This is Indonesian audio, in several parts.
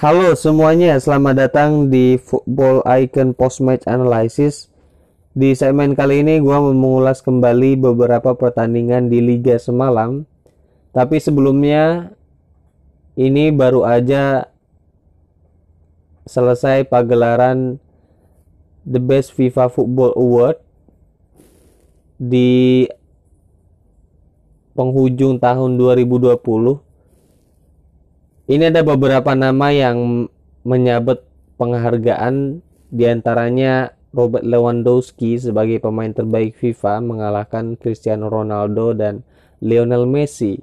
Halo semuanya, selamat datang di Football Icon Post Match Analysis. Di segmen kali ini gue mau mengulas kembali beberapa pertandingan di Liga semalam. Tapi sebelumnya ini baru aja selesai pagelaran The Best FIFA Football Award di penghujung tahun 2020 ini ada beberapa nama yang menyabet penghargaan di antaranya Robert Lewandowski sebagai pemain terbaik FIFA mengalahkan Cristiano Ronaldo dan Lionel Messi.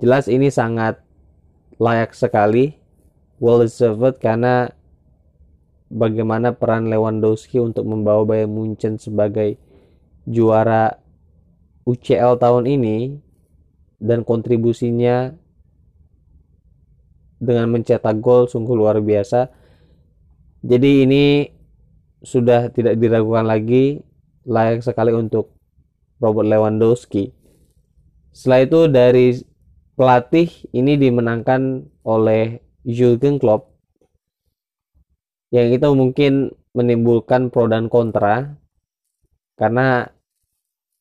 Jelas ini sangat layak sekali, well deserved karena bagaimana peran Lewandowski untuk membawa Bayern Munchen sebagai juara UCL tahun ini dan kontribusinya dengan mencetak gol sungguh luar biasa. Jadi ini sudah tidak diragukan lagi layak sekali untuk Robert Lewandowski. Setelah itu dari pelatih ini dimenangkan oleh Jurgen Klopp yang itu mungkin menimbulkan pro dan kontra karena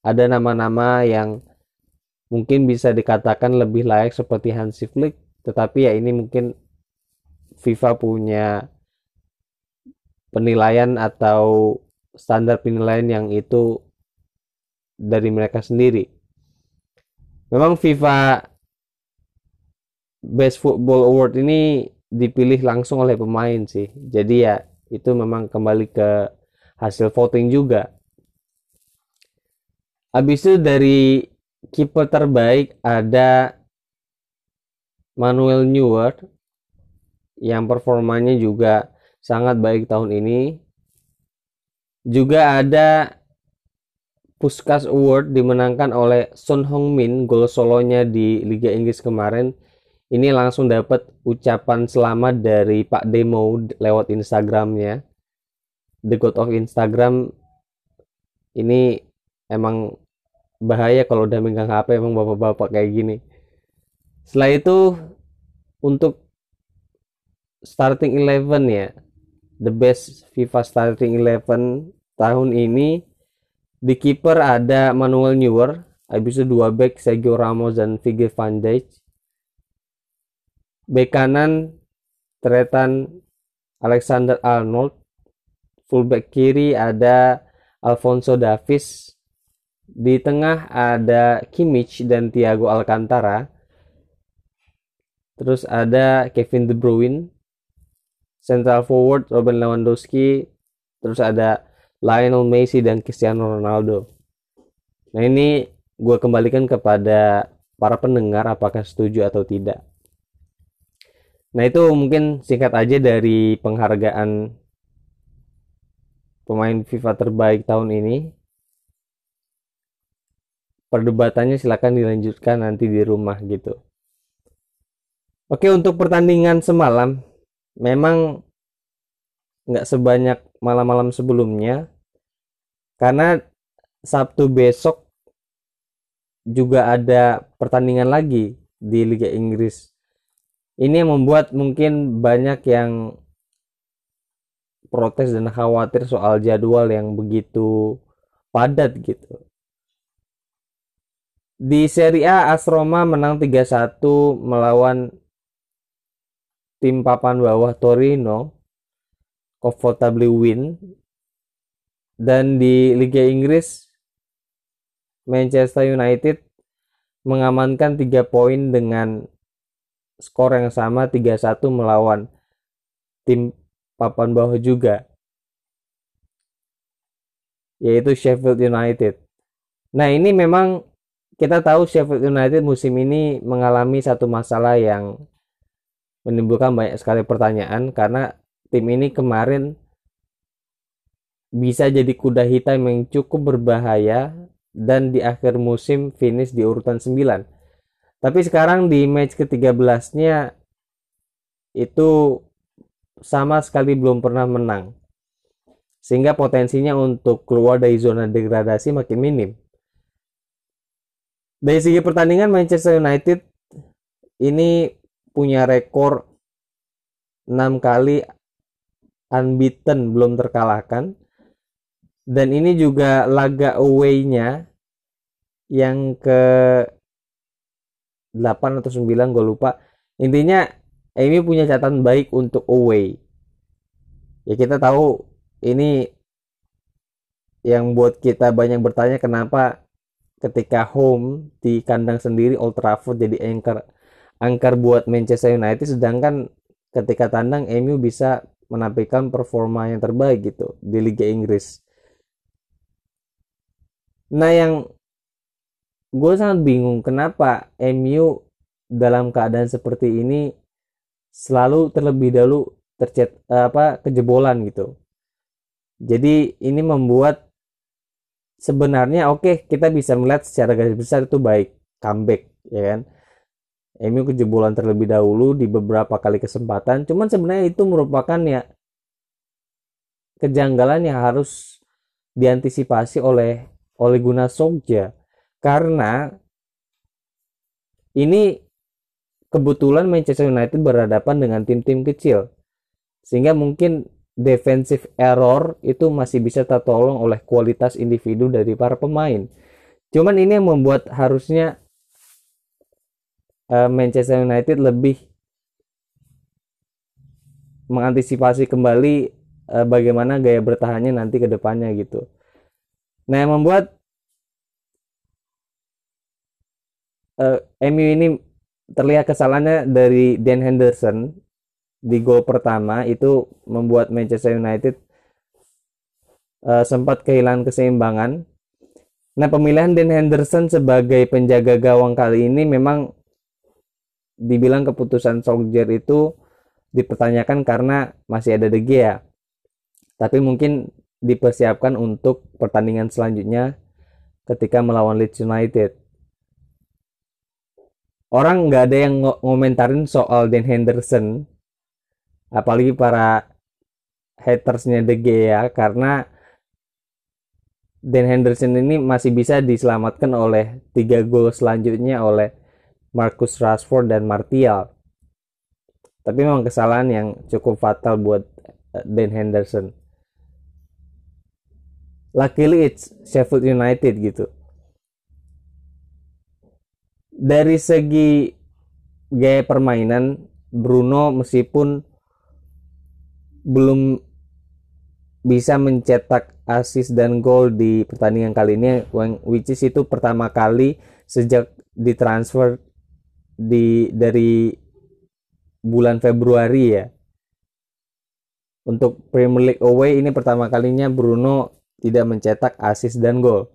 ada nama-nama yang mungkin bisa dikatakan lebih layak seperti Hansi Flick tetapi ya ini mungkin FIFA punya penilaian atau standar penilaian yang itu dari mereka sendiri. Memang FIFA Best Football Award ini dipilih langsung oleh pemain sih. Jadi ya itu memang kembali ke hasil voting juga. Habis itu dari kiper terbaik ada Manuel Neuer yang performanya juga sangat baik tahun ini. Juga ada Puskas Award dimenangkan oleh Son Heung-min gol solonya di Liga Inggris kemarin. Ini langsung dapat ucapan selamat dari Pak Demo lewat Instagramnya. The God of Instagram ini emang bahaya kalau udah megang HP emang bapak-bapak kayak gini. Setelah itu untuk starting eleven ya, the best FIFA starting eleven tahun ini di kiper ada Manuel Neuer, habis itu dua back Sergio Ramos dan Virgil van Dijk. Back kanan Tretan Alexander Arnold, fullback kiri ada Alfonso Davies, di tengah ada Kimmich dan Thiago Alcantara, Terus ada Kevin De Bruyne, central forward Robin Lewandowski, terus ada Lionel Messi dan Cristiano Ronaldo. Nah ini gue kembalikan kepada para pendengar apakah setuju atau tidak. Nah itu mungkin singkat aja dari penghargaan pemain FIFA terbaik tahun ini. Perdebatannya silahkan dilanjutkan nanti di rumah gitu. Oke untuk pertandingan semalam memang nggak sebanyak malam-malam sebelumnya karena Sabtu besok juga ada pertandingan lagi di Liga Inggris. Ini yang membuat mungkin banyak yang protes dan khawatir soal jadwal yang begitu padat gitu. Di Serie A AS Roma menang 3-1 melawan tim papan bawah Torino comfortably win dan di Liga Inggris Manchester United mengamankan 3 poin dengan skor yang sama 3-1 melawan tim papan bawah juga yaitu Sheffield United. Nah, ini memang kita tahu Sheffield United musim ini mengalami satu masalah yang menimbulkan banyak sekali pertanyaan karena tim ini kemarin bisa jadi kuda hitam yang cukup berbahaya dan di akhir musim finish di urutan 9. Tapi sekarang di match ke-13-nya itu sama sekali belum pernah menang. Sehingga potensinya untuk keluar dari zona degradasi makin minim. Dari segi pertandingan Manchester United ini punya rekor enam kali unbeaten belum terkalahkan. Dan ini juga laga away-nya yang ke 8 atau 9 gue lupa. Intinya MU punya catatan baik untuk away. Ya kita tahu ini yang buat kita banyak bertanya kenapa ketika home di kandang sendiri Old Trafford jadi anchor angker buat Manchester United sedangkan ketika tandang MU bisa menampilkan performa yang terbaik gitu di Liga Inggris. Nah yang gue sangat bingung kenapa MU dalam keadaan seperti ini selalu terlebih dahulu tercet apa kejebolan gitu. Jadi ini membuat sebenarnya oke okay, kita bisa melihat secara garis besar itu baik comeback ya kan MU kejebolan terlebih dahulu di beberapa kali kesempatan. Cuman sebenarnya itu merupakan ya kejanggalan yang harus diantisipasi oleh oleh Guna Sogja karena ini kebetulan Manchester United berhadapan dengan tim-tim kecil. Sehingga mungkin defensive error itu masih bisa tertolong oleh kualitas individu dari para pemain. Cuman ini yang membuat harusnya uh, Manchester United lebih mengantisipasi kembali uh, bagaimana gaya bertahannya nanti ke depannya gitu. Nah, yang membuat uh, MU ini terlihat kesalahannya dari Dan Henderson di gol pertama itu membuat Manchester United sempat kehilangan keseimbangan. Nah, pemilihan Dan Henderson sebagai penjaga gawang kali ini memang dibilang keputusan Solskjaer itu dipertanyakan karena masih ada De Gea. Tapi mungkin dipersiapkan untuk pertandingan selanjutnya ketika melawan Leeds United. Orang nggak ada yang ngomentarin soal Dan Henderson apalagi para hatersnya De Gea karena Dan Henderson ini masih bisa diselamatkan oleh tiga gol selanjutnya oleh Marcus Rashford dan Martial. Tapi memang kesalahan yang cukup fatal buat eh, Dan Henderson. Luckily it's Sheffield United gitu. Dari segi gaya permainan Bruno meskipun belum bisa mencetak assist dan gol di pertandingan kali ini which is itu pertama kali sejak ditransfer di dari bulan Februari ya. Untuk Premier League away ini pertama kalinya Bruno tidak mencetak assist dan gol.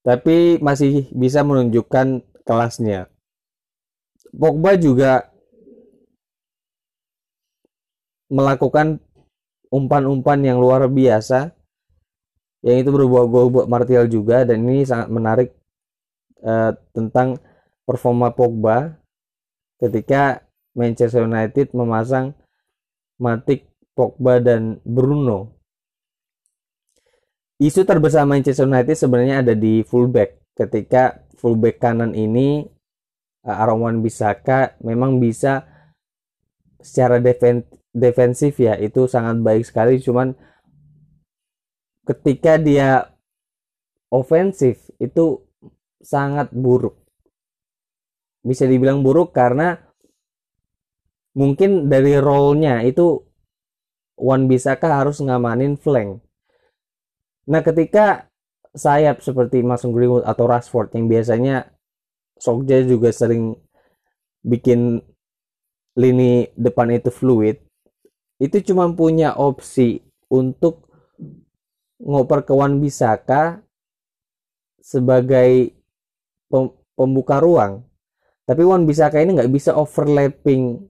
Tapi masih bisa menunjukkan kelasnya. Pogba juga melakukan umpan-umpan yang luar biasa. Yang itu berbuah gol buat Martial juga dan ini sangat menarik uh, tentang performa Pogba ketika Manchester United memasang Matic, Pogba dan Bruno. Isu terbesar Manchester United sebenarnya ada di fullback. Ketika fullback kanan ini uh, Aaron Bisaka memang bisa secara defen defensif ya itu sangat baik sekali. Cuman ketika dia ofensif itu sangat buruk bisa dibilang buruk karena mungkin dari role-nya itu Wan Bisaka harus ngamanin flank. Nah ketika sayap seperti Mason Greenwood atau Rashford yang biasanya Sokja juga sering bikin lini depan itu fluid itu cuma punya opsi untuk ngoper ke Wan Bisaka sebagai pembuka ruang tapi Wan Bisaka ini nggak bisa overlapping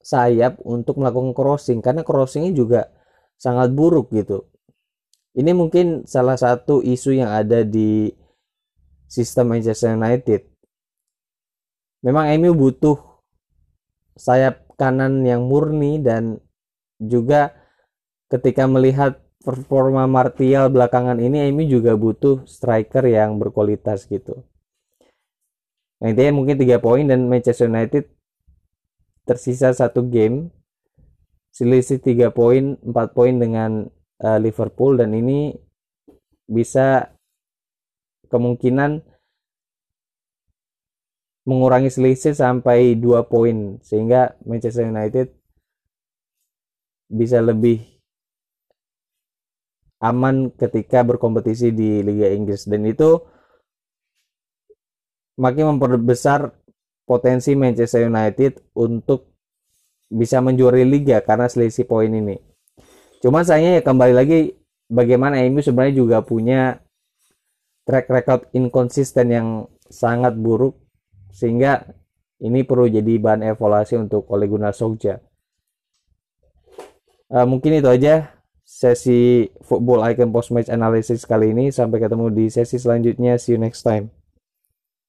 sayap untuk melakukan crossing? Karena crossingnya juga sangat buruk gitu. Ini mungkin salah satu isu yang ada di sistem Manchester United. Memang MU butuh sayap kanan yang murni dan juga ketika melihat performa Martial belakangan ini Emi juga butuh striker yang berkualitas gitu. Intinya mungkin tiga poin dan Manchester United tersisa satu game selisih 3 poin 4 poin dengan uh, Liverpool dan ini bisa kemungkinan mengurangi selisih sampai 2 poin sehingga Manchester United bisa lebih aman ketika berkompetisi di Liga Inggris. Dan itu makin memperbesar potensi Manchester United untuk bisa menjuari liga karena selisih poin ini. Cuma sayangnya ya kembali lagi bagaimana MU sebenarnya juga punya track record inkonsisten yang sangat buruk sehingga ini perlu jadi bahan evaluasi untuk Ole Gunnar Solskjaer. Uh, mungkin itu aja sesi Football Icon Post Match Analysis kali ini. Sampai ketemu di sesi selanjutnya. See you next time.